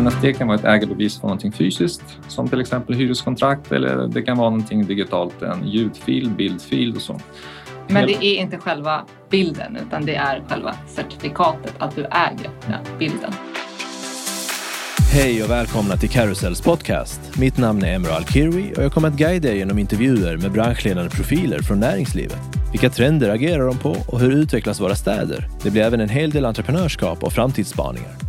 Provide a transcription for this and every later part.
NFT kan vara ett ägarbevis på någonting fysiskt som till exempel hyreskontrakt eller det kan vara någonting digitalt, en ljudfil, bildfil och så. Men det är inte själva bilden utan det är själva certifikatet att du äger den bilden. Hej och välkomna till Carousels podcast. Mitt namn är Emre Alkirwi och jag kommer att guida er genom intervjuer med branschledande profiler från näringslivet. Vilka trender agerar de på och hur utvecklas våra städer? Det blir även en hel del entreprenörskap och framtidsspaningar.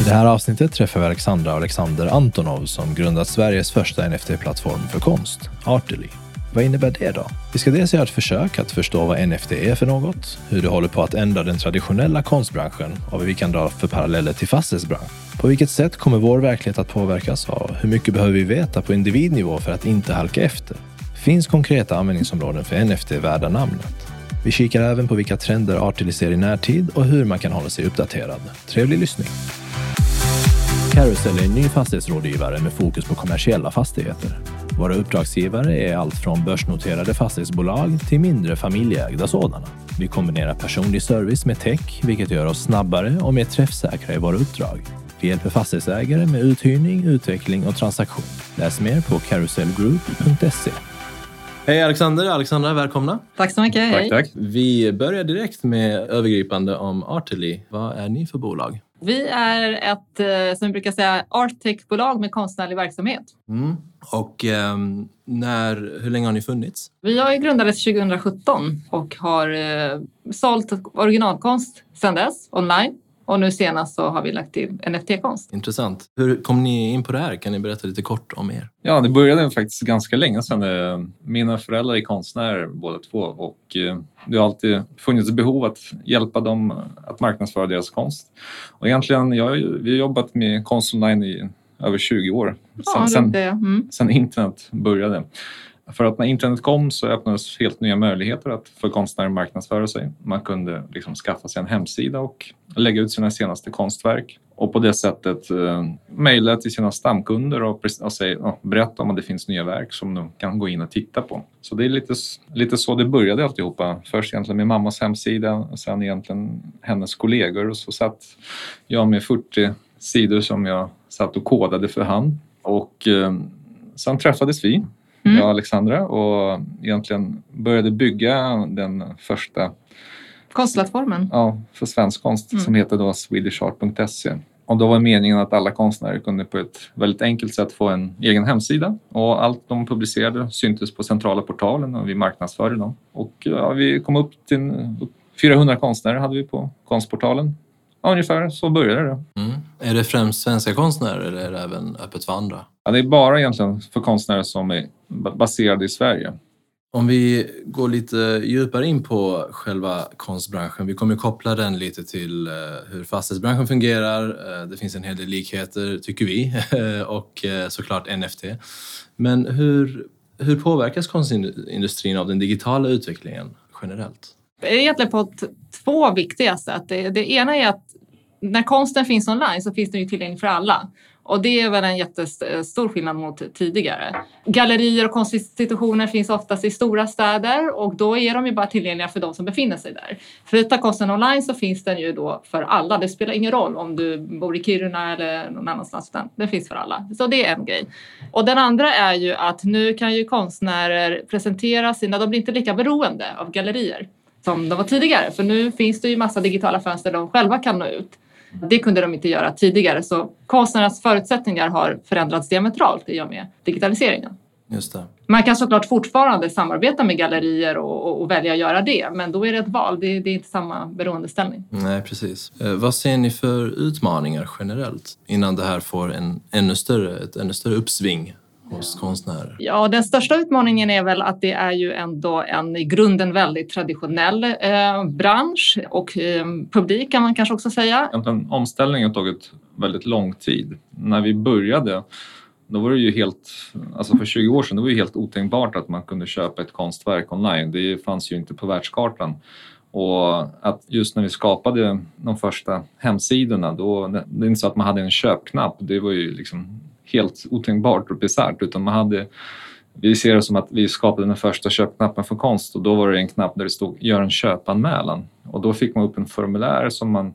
I det här avsnittet träffar vi Alexandra och Alexander Antonov som grundat Sveriges första NFT-plattform för konst, Artely. Vad innebär det då? Vi ska dels göra ett försök att förstå vad NFT är för något, hur det håller på att ändra den traditionella konstbranschen och vad vi kan dra för paralleller till fastighetsbranschen. På vilket sätt kommer vår verklighet att påverkas och hur mycket behöver vi veta på individnivå för att inte halka efter? Finns konkreta användningsområden för NFT värda namnet? Vi kikar även på vilka trender Artily ser i närtid och hur man kan hålla sig uppdaterad. Trevlig lyssning! Carousel är en ny fastighetsrådgivare med fokus på kommersiella fastigheter. Våra uppdragsgivare är allt från börsnoterade fastighetsbolag till mindre familjeägda sådana. Vi kombinerar personlig service med tech, vilket gör oss snabbare och mer träffsäkra i våra uppdrag. Vi hjälper fastighetsägare med uthyrning, utveckling och transaktion. Läs mer på carouselgroup.se. Hej Alexander, Alexandra, välkomna. Tack så mycket. Tack, tack. Vi börjar direkt med övergripande om Artely. Vad är ni för bolag? Vi är ett, eh, som vi brukar säga, arttech-bolag med konstnärlig verksamhet. Mm. Och ehm, när, hur länge har ni funnits? Vi har grundades 2017 och har eh, sålt originalkonst sedan dess online. Och nu senast så har vi lagt till NFT-konst. Intressant. Hur kom ni in på det här? Kan ni berätta lite kort om er? Ja, det började faktiskt ganska länge sedan. Eh, Mina föräldrar är konstnärer båda två och eh, det har alltid funnits behov att hjälpa dem att marknadsföra deras konst. Och egentligen, jag, vi har jobbat med konst online i över 20 år. Ja, sen, det. Mm. sen internet började. För att när internet kom så öppnades helt nya möjligheter att för konstnärer marknadsföra sig. Man kunde liksom skaffa sig en hemsida och lägga ut sina senaste konstverk och på det sättet eh, mejla till sina stamkunder och, och säga, ja, berätta om att det finns nya verk som de kan gå in och titta på. Så det är lite, lite så det började alltihopa. Först egentligen med mammas hemsida och sen egentligen hennes kollegor och så satt jag med 40 sidor som jag satt och kodade för hand. Och eh, sen träffades vi jag och Alexandra och egentligen började bygga den första Konstplattformen. ja, för svensk konst Mm. som heter då swedishart.se. Och då var meningen att alla konstnärer kunde på ett väldigt enkelt sätt få en egen hemsida och allt de publicerade syntes på centrala portalen och vi marknadsförde dem. Och ja, vi kom upp till en- 400 konstnärer hade vi på konstportalen. Ja, ungefär så började det. Mm. Är det främst svenska konstnärer eller är det även öppet för andra? Ja, det är bara egentligen för konstnärer som är ba- baserade i Sverige. Om vi går lite djupare in på själva konstbranschen. Vi kommer koppla den lite till eh, hur fastighetsbranschen fungerar. Eh, Det finns en hel del likheter, tycker vi, och eh, såklart NFT. Men hur, hur påverkas konstindustrin av den digitala utvecklingen generellt? Egentligen på två viktiga sätt. Det, det ena är att när konsten finns online så finns den ju tillgänglig för alla. Och det är väl en jättestor skillnad mot tidigare. Gallerier och konstinstitutioner finns oftast i stora städer och då är de ju bara tillgängliga för de som befinner sig där. Flyttar konsten online så finns den ju då för alla. Det spelar ingen roll om du bor i Kiruna eller någon annanstans. utan Den finns för alla. Så det är en grej. Och den andra är ju att nu kan ju konstnärer presentera sina, de blir inte lika beroende av gallerier som de var tidigare. För nu finns det ju massa digitala fönster de själva kan nå ut. Det kunde de inte göra tidigare. Så konstnärernas förutsättningar har förändrats diametralt i och med digitaliseringen. Just det. Man kan såklart fortfarande samarbeta med gallerier och, och, och välja att göra det. Men då är det ett val. Det, det är inte samma beroendeställning. Nej, precis. Eh, Vad ser ni för utmaningar generellt innan det här får en ännu större, ett ännu större uppsving hos konstnärer? Ja, den största utmaningen är väl att det är ju ändå en i grunden väldigt traditionell eh, bransch och eh, publik kan man kanske också säga. Egentligen, omställningen har tagit väldigt lång tid. När vi började då var det ju helt, alltså för 20 år sedan, det var ju helt otänkbart att man kunde köpa ett konstverk online. Det fanns ju inte på världskartan. Och att just när vi skapade de första hemsidorna, då, det är inte så att man hade en köpknapp. Det var ju liksom helt otänkbart och bisarrt. Utan man hade, vi ser det som att vi skapade den första köpknappen för konst och då var det en knapp där det stod gör en köpanmälan. Och då fick man upp en formulär som man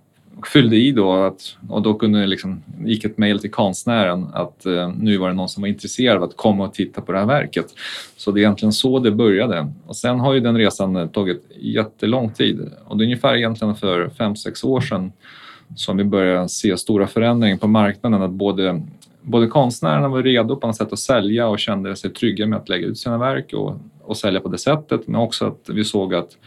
fyllde i då att, och då kunde liksom, gick ett mejl till konstnären att eh, nu var det någon som var intresserad av att komma och titta på det här verket. Så det är egentligen så det började. Och sen har ju den resan eh, tagit jättelång tid och det är ungefär egentligen för fem sex år sedan som vi började se stora förändringar på marknaden. Att både, både konstnärerna var redo på något sätt att sälja och kände sig trygga med att lägga ut sina verk och, och sälja på det sättet. Men också att vi såg att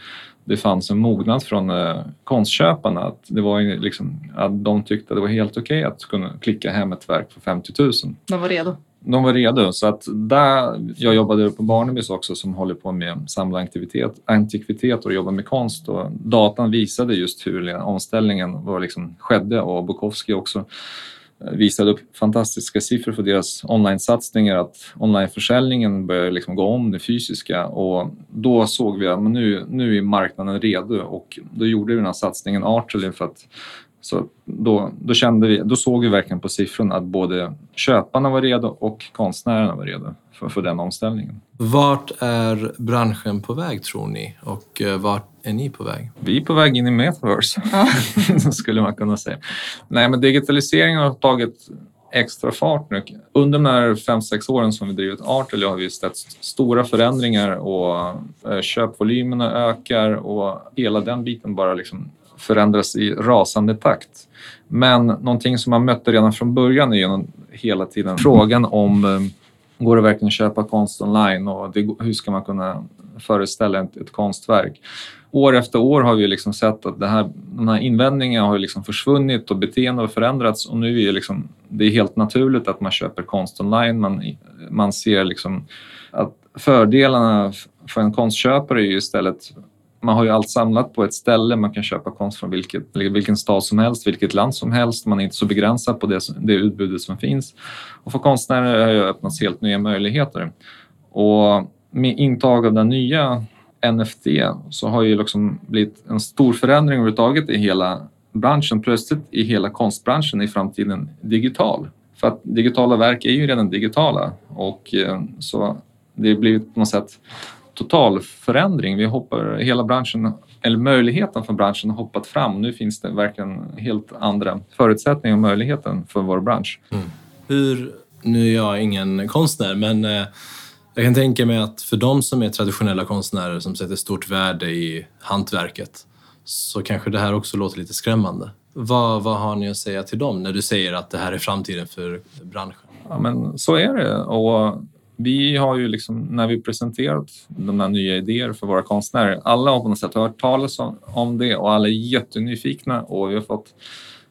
det fanns en mognad från eh, konstköparna. Att, det var liksom, att de tyckte att det var helt okej okay att kunna klicka hem ett verk för 50 000. De var redo? De var redo. Så att där, jag jobbade på Barnebys också som håller på med samla antikvitet, antikviteter och jobbar med konst. Och datan visade just hur omställningen var liksom skedde och Bukowski också visade upp fantastiska siffror för deras online-satsningar att onlineförsäljningen började liksom gå om det fysiska. Och då såg vi att nu, nu är marknaden redo. Och då gjorde vi den här satsningen Artrelin för att så då, då, kände vi, då såg vi verkligen på siffrorna att både köparna var redo och konstnärerna var redo för, för den omställningen. Vart är branschen på väg tror ni och eh, vart är ni på väg? Vi är på väg in i metaverse, skulle man kunna säga. Nej, men digitaliseringen har tagit extra fart nu. Under de här fem sex åren som vi drivit Artely har vi sett stora förändringar och eh, köpvolymerna ökar och hela den biten bara liksom förändras i rasande takt. Men någonting som man mötte redan från början är ju hela tiden frågan om eh, går det verkligen att köpa konst online och det, hur ska man kunna föreställa ett, ett konstverk? År efter år har vi liksom sett att det här, de här invändningarna har liksom försvunnit och beteende har förändrats och nu är det, liksom, det är helt naturligt att man köper konst online. Man, man ser liksom att fördelarna för en konstköpare är ju istället man har ju allt samlat på ett ställe. Man kan köpa konst från vilket, vilken stad som helst, vilket land som helst. Man är inte så begränsad på det, det utbudet som finns. Och för konstnärer har det öppnats helt nya möjligheter. Och med intag av den nya NFT så har ju liksom blivit en stor förändring överhuvudtaget i hela branschen. Plötsligt i hela konstbranschen i framtiden digital. För att digitala verk är ju redan digitala och eh, så det har blivit på något sätt total förändring. Vi hoppar, hela branschen, eller möjligheten för branschen har hoppat fram. Nu finns det verkligen helt andra förutsättningar och möjligheten för vår bransch. Mm. Hur, nu är jag ingen konstnär, men eh, jag kan tänka mig att för de som är traditionella konstnärer som sätter stort värde i hantverket så kanske det här också låter lite skrämmande. Vad, vad har ni att säga till dem när du säger att det här är framtiden för branschen? Ja, men så är det. Och vi har ju liksom, när vi presenterat de här nya idéer för våra konstnärer, alla har på något sätt hört talas om det och alla är jättenyfikna och vi har fått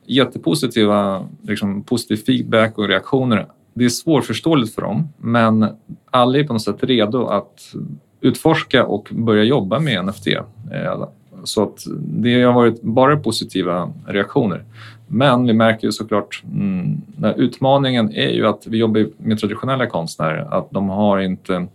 jättepositiva liksom, positiv feedback och reaktioner. Det är svårförståeligt för dem, men alla är på något sätt redo att utforska och börja jobba med NFT. Eh, så att det har varit bara positiva reaktioner. Men vi märker ju såklart, mm, utmaningen är ju att vi jobbar med traditionella konstnärer, att de har inte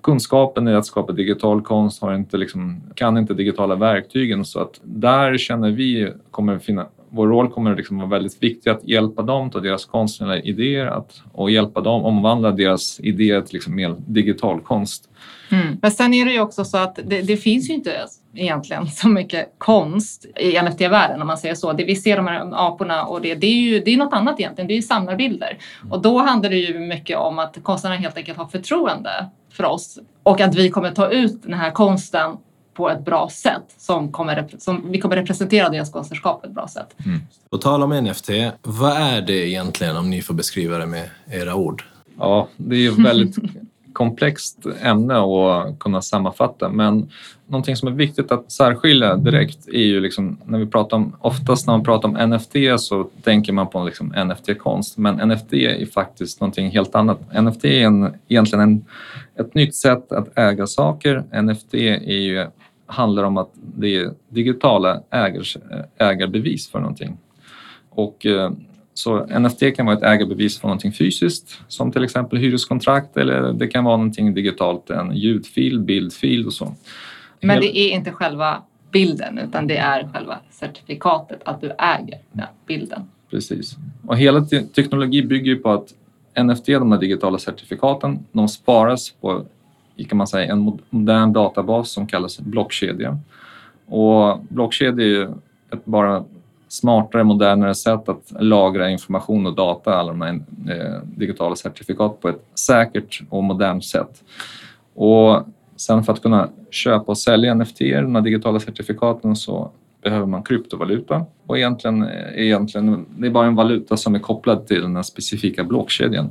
kunskapen i att skapa digital konst, har inte liksom, kan inte digitala verktygen så att där känner vi kommer finna, vår roll kommer liksom vara väldigt viktig att hjälpa dem ta deras konstnärliga idéer att, och hjälpa dem omvandla deras idéer till liksom mer digital konst. Mm. Men sen är det ju också så att det, det, finns ju inte egentligen så mycket konst i NFT-världen om man säger så. Det vi ser de här aporna och det, det är ju det är något annat egentligen. Det är ju samlarbilder och då handlar det ju mycket om att konstnärerna helt enkelt har förtroende för oss och att vi kommer ta ut den här konsten på ett bra sätt som, kommer, som vi kommer representera deras konstnärskap på ett bra sätt. Mm. På tal om NFT, vad är det egentligen om ni får beskriva det med era ord? Ja, det är ju väldigt komplext ämne att kunna sammanfatta men någonting som är viktigt att särskilja direkt är ju liksom när vi pratar om, oftast när man pratar om NFT så tänker man på liksom NFT-konst men NFT är faktiskt någonting helt annat. NFT är en, egentligen en, ett nytt sätt att äga saker. NFT är ju, handlar om att det är digitala ägars, ägarbevis för någonting. Och eh, så NFT kan vara ett ägarbevis för någonting fysiskt som till exempel hyreskontrakt eller det kan vara någonting digitalt, en ljudfil, bildfil och så. Men det är inte själva bilden utan det är själva certifikatet att du äger den bilden. Precis. Och hela teknologi bygger på att NFT, de här digitala certifikaten, de sparas på kan man säga, en modern databas som kallas blockkedja. Och blockkedja är ju ett bara smartare, modernare sätt att lagra information och data, alla de här eh, digitala certifikat på ett säkert och modernt sätt. Och sen för att kunna köpa och sälja NFT, de här digitala certifikaten, så behöver man kryptovaluta. Och egentligen, egentligen, det är bara en valuta som är kopplad till den specifika blockkedjan.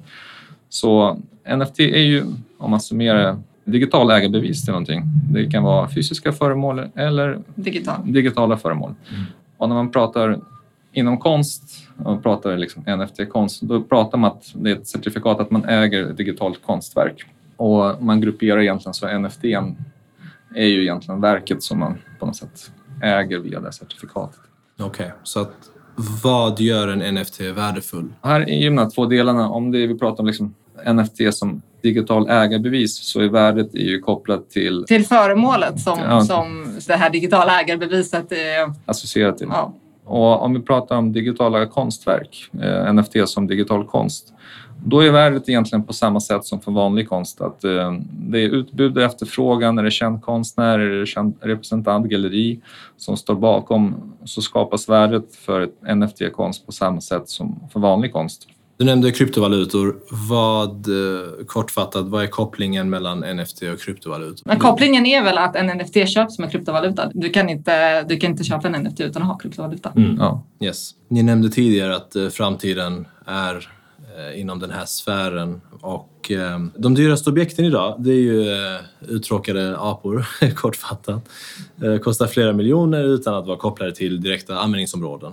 Så NFT är ju, om man summerar digital ägarbevis till någonting. Det kan vara fysiska föremål eller Digital. digitala föremål. Mm. Och när man pratar inom konst och pratar liksom NFT-konst, då pratar man att det är ett certifikat att man äger ett digitalt konstverk. Och man grupperar egentligen så NFT är ju egentligen verket som man på något sätt äger via det certifikatet. Okej, okay, så att vad gör en NFT värdefull? Här är ju de här två delarna. Om det vi pratar om liksom NFT som digital ägarbevis så är värdet är ju kopplat till... Till föremålet som, ja. som det här digitala ägarbeviset är associerat till. Ja. Och om vi pratar om digitala konstverk, eh, NFT som digital konst, då är värdet egentligen på samma sätt som för vanlig konst. Att eh, det är utbud och efterfrågan, är det känd konstnär, är det känd representant, galleri som står bakom så skapas värdet för NFT-konst på samma sätt som för vanlig konst. Du nämnde kryptovalutor. Vad, eh, kortfattat, vad är kopplingen mellan NFT och kryptovalutor? Men kopplingen är väl att en NFT köps som en kryptovaluta. Du kan inte, du kan inte köpa en NFT utan att ha kryptovaluta. Mm. Ja. Yes. Ni nämnde tidigare att eh, framtiden är eh, inom den här sfären och de dyraste objekten idag det är ju uttråkade apor, kortfattat. Kostar flera miljoner utan att vara kopplade till direkta användningsområden.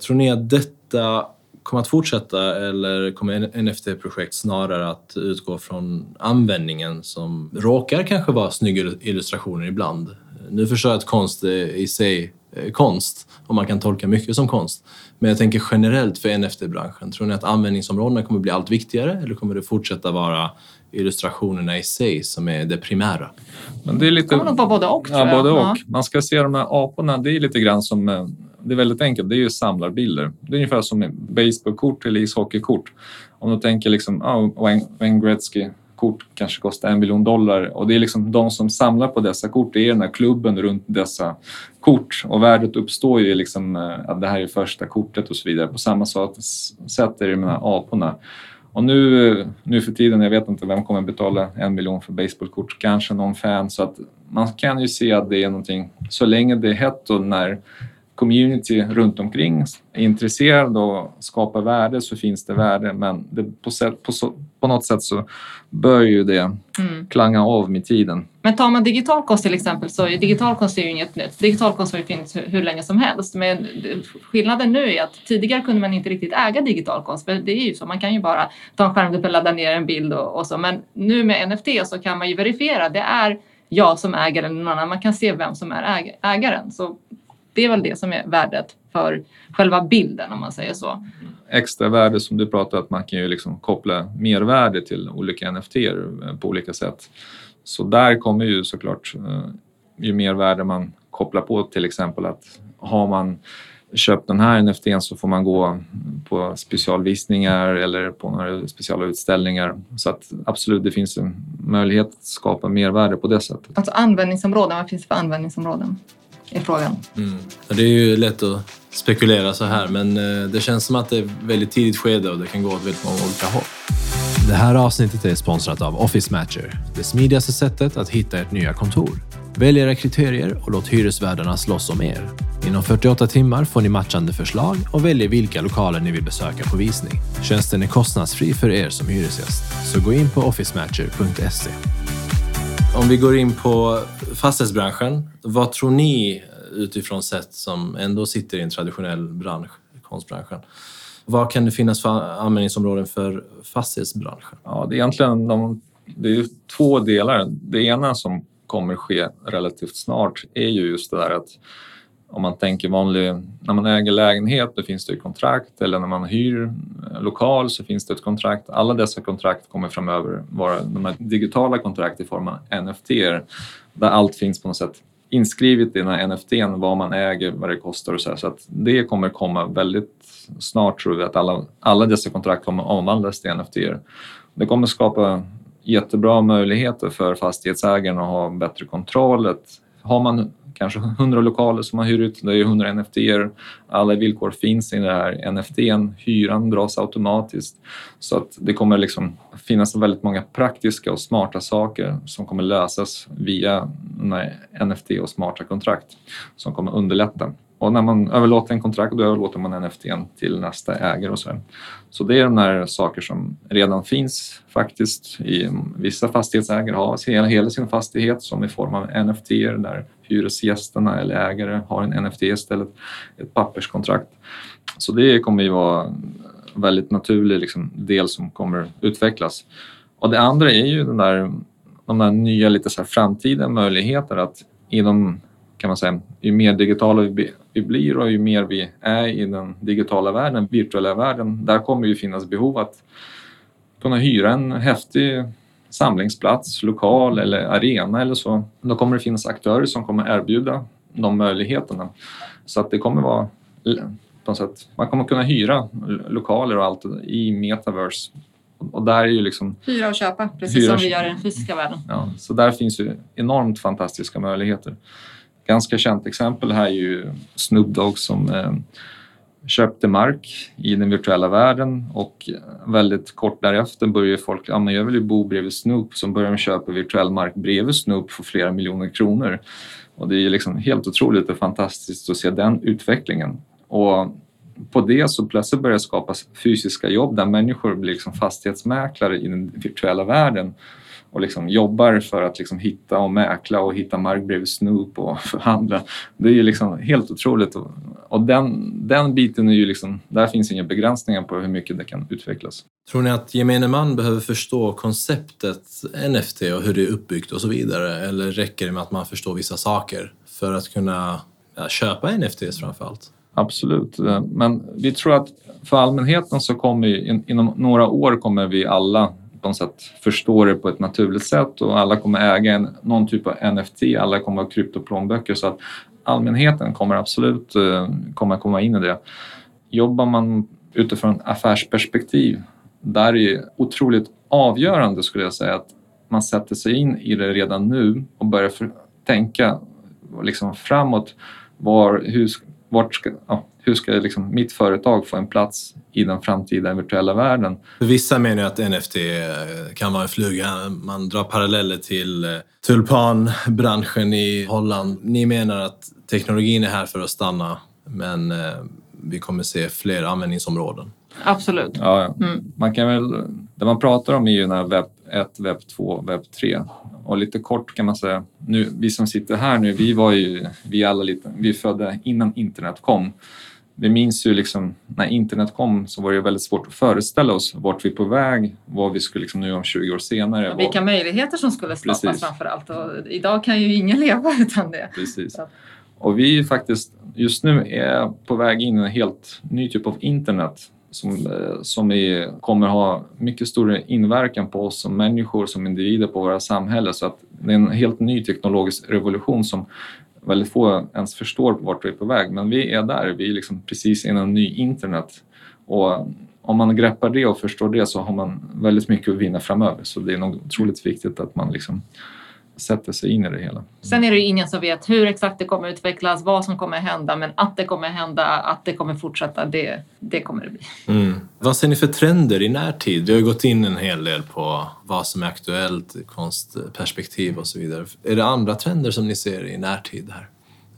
Tror ni att detta kommer att fortsätta eller kommer NFT-projekt snarare att utgå från användningen som råkar kanske vara snygga illustrationer ibland? Nu förstår jag att konst i sig är konst och man kan tolka mycket som konst. Men jag tänker generellt för NFT-branschen. Tror ni att användningsområdena kommer bli allt viktigare eller kommer det fortsätta vara illustrationerna i sig som är det primära? Men det är lite... kommer nog vara både och. Ja, både och. Man ska se de här aporna, det är lite grann som eh, det är väldigt enkelt. Det är ju samlarbilder. Det är ungefär som baseballkort eller ishockeykort. Om du tänker liksom, oh, Wayne Gretzky kort kanske kostar en miljon dollar och det är liksom de som samlar på dessa kort, det är den här klubben runt dessa kort och värdet uppstår ju liksom eh, att det här är första kortet och så vidare. På samma sätt är det med de här aporna. Och nu, nu för tiden, jag vet inte vem kommer betala en miljon för baseballkort, kanske någon fan. Så att man kan ju se att det är någonting, så länge det är hett och när community runt omkring är intresserad och skapar värde så finns det värde men det, på, på, på, något sätt så bör ju det mm. klanga av med tiden. Men tar man digital konst till exempel så är digital konst är ju inget nytt. Digital konst har ju funnits hur, hur länge som helst men skillnaden nu är att tidigare kunde man inte riktigt äga digital konst för det är ju så, man kan ju bara ta en skärmdump och ladda ner en bild och, och så men nu med NFT så kan man ju verifiera det är jag som äger eller någon annan. Man kan se vem som är äg ägaren. Så det är väl det som är värdet för själva bilden om man säger så. Extra värde som du pratar att man kan ju liksom koppla mervärde till olika NFT på olika sätt. Så där kommer ju såklart eh, ju mer värde man kopplar på till exempel att har man köpt den här NFT så får man gå på specialvisningar eller på några speciella utställningar. Så att absolut, det finns en möjlighet att skapa mervärde på det sättet. Alltså användningsområden, vad finns det för användningsområden? Är frågan. Mm. Det är ju lätt att spekulera så här, men eh, det känns som att det är väldigt tidigt skede och det kan gå åt väldigt många olika håll. Det här avsnittet är sponsrat av Office Matcher, det smidigaste sättet att hitta ett nya kontor. Välj era kriterier och låt hyresvärdarna slåss om er. Inom 48 timmar får ni matchande förslag och väljer vilka lokaler ni vill besöka på visning. Tjänsten är kostnadsfri för er som hyresgäst, så gå in på officematcher.se. Om vi går in på fastighetsbranschen, vad tror ni eh, utifrån sett som ändå sitter i en traditionell bransch, konstbranschen? Vad kan det finnas för användningsområden för fastighetsbranschen? Ja, det är egentligen de, det är två delar. Det ena som kommer ske relativt snart är ju just det där att om man tänker vanlig, när man äger lägenhet då finns det ett kontrakt eller när man hyr eh, lokal så finns det ett kontrakt. Alla dessa kontrakt kommer framöver vara de här digitala kontrakt i form av NFT där allt finns på något sätt inskrivet i den här NFT, vad man äger, vad det kostar och så här. Så att det kommer komma väldigt snart tror vi att alla, alla dessa kontrakt kommer omvandlas till NFT. Det kommer skapa jättebra möjligheter för fastighetsägarna att ha bättre kontroll. Har man kanske 100 lokaler som man hyr ut. Det är 100 NFT-er, Alla villkor finns i det här NFT. Hyran dras automatiskt. Så att det kommer liksom finnas väldigt många praktiska och smarta saker som kommer lösas via NFT och smarta kontrakt som kommer underlätta. Och när man överlåter en kontrakt då överlåter man NFT till nästa ägare och så. Så det är de där saker som redan finns faktiskt. I, vissa fastighetsägare har hela, hela sin fastighet som i form av NFT där hyresgästerna eller ägare har en NFT istället, ett papperskontrakt. Så det kommer ju vara en väldigt naturlig liksom, del som kommer utvecklas. Och det andra är ju den där, de där nya lite så här framtida möjligheter att inom kan man säga, ju mer digitala vi blir och ju mer vi är i den digitala världen, virtuella världen, där kommer ju finnas behov att kunna hyra en häftig samlingsplats, lokal eller arena eller så. Då kommer det finnas aktörer som kommer erbjuda de möjligheterna. Så att det kommer vara på något sätt, man kommer kunna hyra lokaler och allt i metaverse. Och där är ju liksom... Hyra och köpa, precis som vi gör i den fysiska världen. Ja, så där finns ju enormt fantastiska möjligheter ganska känt exempel här är ju Snoop Dogg som eh, köpte mark i den virtuella världen och väldigt kort därefter började folk, ja men jag vill ju bo bredvid Snoop, som börjar köpa virtuell mark bredvid Snoop för flera miljoner kronor. Och det är ju liksom helt otroligt och fantastiskt att se den utvecklingen. Och på det så plötsligt börjar det skapas fysiska jobb där människor blir liksom fastighetsmäklare i den virtuella världen och liksom jobbar för att liksom hitta och mäkla och hitta mark bredvid Snoop och förhandla. Det är ju liksom helt otroligt. Och den, den biten är ju liksom, där finns inga begränsningar på hur mycket det kan utvecklas. Tror ni att gemene man behöver förstå konceptet NFT och hur det är uppbyggt och så vidare? Eller räcker det med att man förstår vissa saker för att kunna ja, köpa NFTs framför allt? Absolut, men vi tror att för allmänheten så kommer in, inom några år kommer vi alla på något sätt förstå det på ett naturligt sätt och alla kommer äga en, någon typ av NFT, alla kommer ha kryptoplånböcker så att allmänheten kommer absolut uh, komma komma in i det. Jobbar man utifrån affärsperspektiv, där är det otroligt avgörande skulle jag säga att man sätter sig in i det redan nu och börjar tänka liksom framåt. Var, hur, vart ska, ja, hur ska liksom mitt företag få en plats i den framtida virtuella världen? Vissa menar att NFT eh, kan vara en fluga. Man drar paralleller till eh, tulpanbranschen i Holland. Ni menar att teknologin är här för att stanna, men eh, vi kommer se fler användningsområden. Absolut. Ja, mm. man kan väl, det man pratar om är ju när webb 1, webb 2, webb 3 och lite kort kan man säga, nu, vi som sitter här nu, vi var ju, vi alla lite, vi är födda innan internet kom. Vi minns ju liksom när internet kom så var det väldigt svårt att föreställa oss vart vi är på väg, vad vi skulle liksom nu om 20 år senare. Vilka möjligheter som skulle skapas Precis. framför allt och idag kan ju ingen leva utan det. Precis. Och vi är faktiskt just nu är på väg in i en helt ny typ av internet som, eh, som är, kommer ha mycket stor inverkan på oss som människor, som individer, på våra samhällen. Så att det är en helt ny teknologisk revolution som väldigt få ens förstår vart vi är på väg. Men vi är där, vi är liksom precis innan ny internet. Och om man greppar det och förstår det så har man väldigt mycket att vinna framöver. Så det är nog otroligt viktigt att man liksom sätter sig in i det hela. Sen är det ju ingen som vet hur exakt det kommer utvecklas, vad som kommer hända, men att det kommer hända, att det kommer fortsätta, det, det kommer det bli. Mm. Vad ser ni för trender i närtid? Vi har gått in en hel del på vad som är aktuellt, konstperspektiv och så vidare. Är det andra trender som ni ser i närtid här?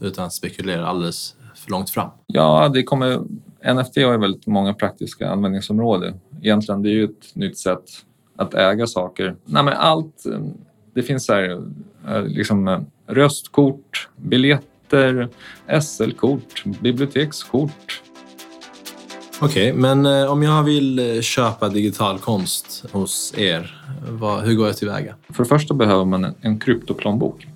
Utan att spekulera alldeles för långt fram. Ja, det kommer, NFT har ju väldigt många praktiska användningsområden. Egentligen det är ju ett nytt sätt att äga saker. Nej, men allt det finns så här, eh, liksom, eh, röstkort, biljetter, SL-kort, bibliotekskort. Okej, okay, men eh, om jag vill köpa digital konst hos er, vad, hur går jag tillväga? För det första behöver man en, en kryptoplånbok.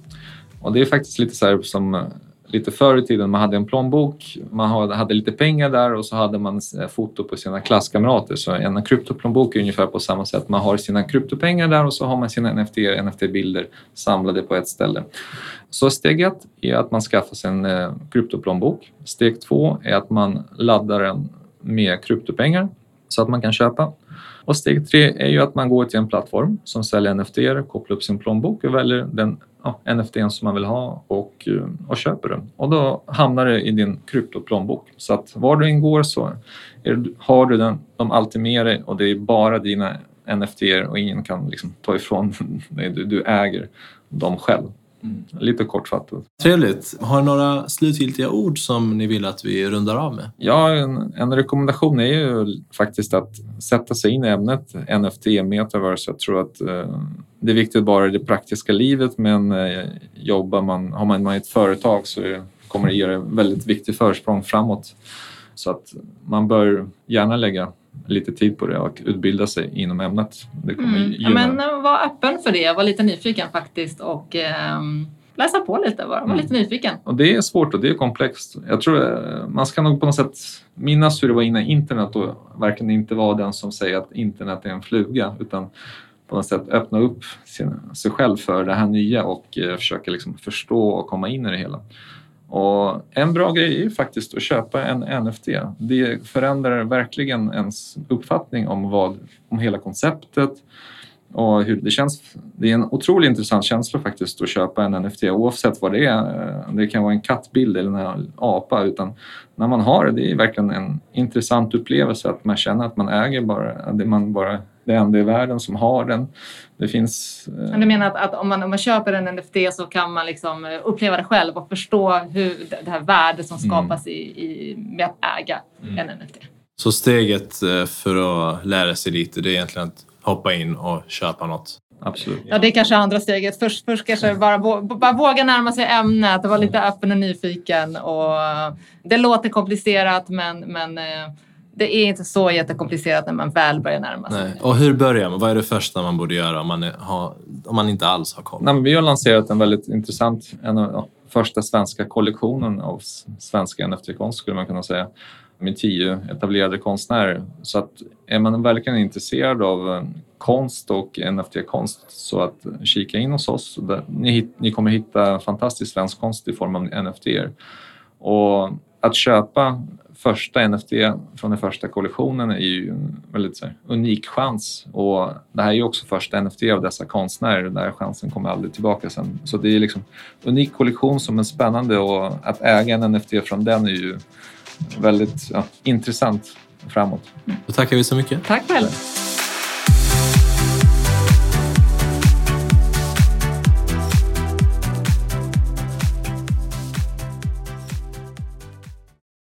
Och det är faktiskt lite så som lite förr i tiden, man hade en plånbok, man hade lite pengar där och så hade man foto på sina klasskamrater. Så en kryptoplånbok är ungefär på samma sätt. Man har sina kryptopengar där och så har man sina NFT, NFT-bilder samlade på ett ställe. Så steg ett är att man skaffar sig en eh, kryptoplånbok. Steg två är att man laddar den med kryptopengar så att man kan köpa. Och steg tre är ju att man går till en plattform som säljer NFT, kopplar upp sin plånbok och väljer den ja, NFT som man vill ha och, eh, och köper den. Och då hamnar det i din kryptoplånbok. Så att var du än går så är, har du den, de alltid med dig och det är bara dina NFT och ingen kan liksom ta ifrån dig. Du, du äger dem själv. Mm. Lite kortfattat. Trevligt. Har ni några slutgiltiga ord som ni vill att vi rundar av med? Ja, en, en rekommendation är ju faktiskt att sätta sig in i ämnet NFT, metaverse. Jag tror att eh, det är viktigt bara i det praktiska livet men eh, jobbar man, har man, ett företag så kommer det ge det väldigt viktigt försprång framåt. Så att man bör gärna lägga lite tid på det och utbilda sig inom ämnet. Det kommer mm. ja, men eh, var öppen för det, var lite nyfiken faktiskt och eh, läsa på lite, var, var mm. lite nyfiken. Och det är svårt och det är komplext. Jag tror eh, man ska nog på något sätt minnas hur det var innan internet och verkligen inte vara den som säger att internet är en fluga utan på något sätt öppna upp sin, sig själv för det här nya och eh, försöka liksom förstå och komma in i det hela. Och en bra grej är faktiskt att köpa en NFT. Det förändrar verkligen ens uppfattning om, vad, om hela konceptet och hur det känns. Det är en otroligt intressant känsla faktiskt att köpa en NFT oavsett vad det är. Det kan vara en kattbild eller en apa utan när man har det, det är verkligen en intressant upplevelse att man känner att man äger bara det man bara det enda i världen som har den. Det finns... Eh... Du menar att, att, om, man, om man köper en NFT så kan man liksom eh, uppleva det själv och förstå hur det här värdet som mm. skapas mm. i, i, med att äga mm. en NFT? Så steget eh, för att lära sig lite det är egentligen att hoppa in och köpa något? Absolut. Ja, det är kanske andra steget. Först, först kanske bara, bara våga närma sig ämnet och vara lite öppen och nyfiken. Och det låter komplicerat men, men eh, det är inte så jättekomplicerat när man väl börjar närma sig. Nej. Och hur börjar man? Vad är det första man borde göra om man, är, har, om man inte alls har koll? Nej, vi har lanserat en väldigt intressant, en av ja, första svenska kollektionen av svenska NFT-konst skulle man kunna säga med tio etablerade konstnärer. Så att är man verkligen intresserad av eh, konst och NFT-konst så att kika in hos oss. Ni, ni kommer hitta fantastisk svensk konst i form av NFT. Och att köpa första NFT från den första kollektionen är ju en väldigt här, unik chans. Och det här är ju också första NFT av dessa konstnärer. Den där chansen kommer aldrig tillbaka sen. Så det är liksom unik kollektion som är spännande och att äga en NFT från den är ju väldigt ja, intressant framåt. Då tackar vi så mycket. Tack själv.